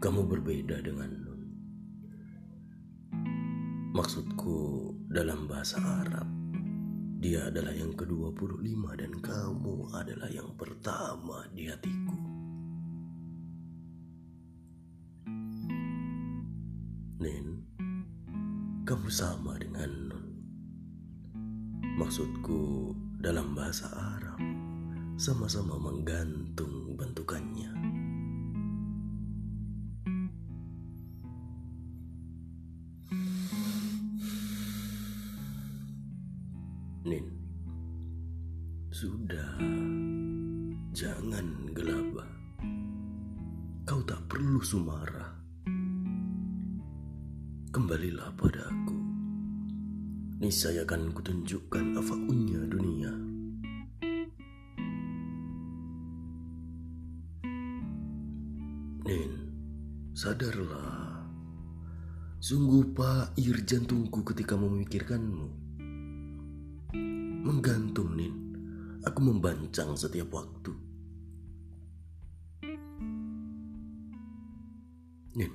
Kamu berbeda dengan Nun. Maksudku dalam bahasa Arab, dia adalah yang ke-25 dan kamu adalah yang pertama di hatiku. Nin, kamu sama dengan Nun. Maksudku dalam bahasa Arab, sama-sama menggantung bentukannya. Nin, sudah, jangan gelabah. Kau tak perlu sumarah. Kembalilah padaku. Niscaya akan kutunjukkan afakunya dunia. Nin, sadarlah. Sungguh pair jantungku ketika memikirkanmu. Menggantung, Nin. Aku membancang setiap waktu. Nin,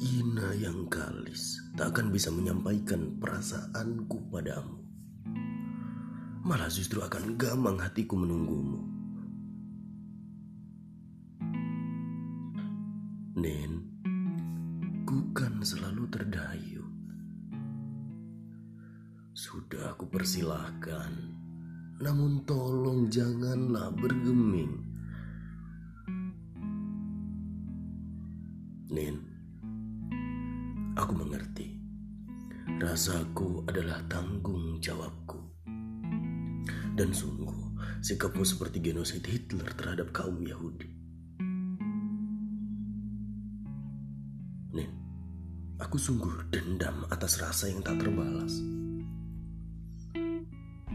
Ina yang kalis tak akan bisa menyampaikan perasaanku padamu. Malah justru akan gamang hatiku menunggumu. Nin, ku kan selalu terdayu. Sudah aku persilahkan, namun tolong janganlah bergeming. Nin, aku mengerti. Rasaku adalah tanggung jawabku. Dan sungguh, sikapmu seperti genosida Hitler terhadap kaum Yahudi. Nin, aku sungguh dendam atas rasa yang tak terbalas.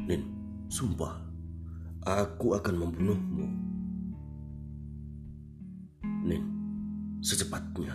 Nin, sumpah, aku akan membunuhmu. Nin, secepatnya.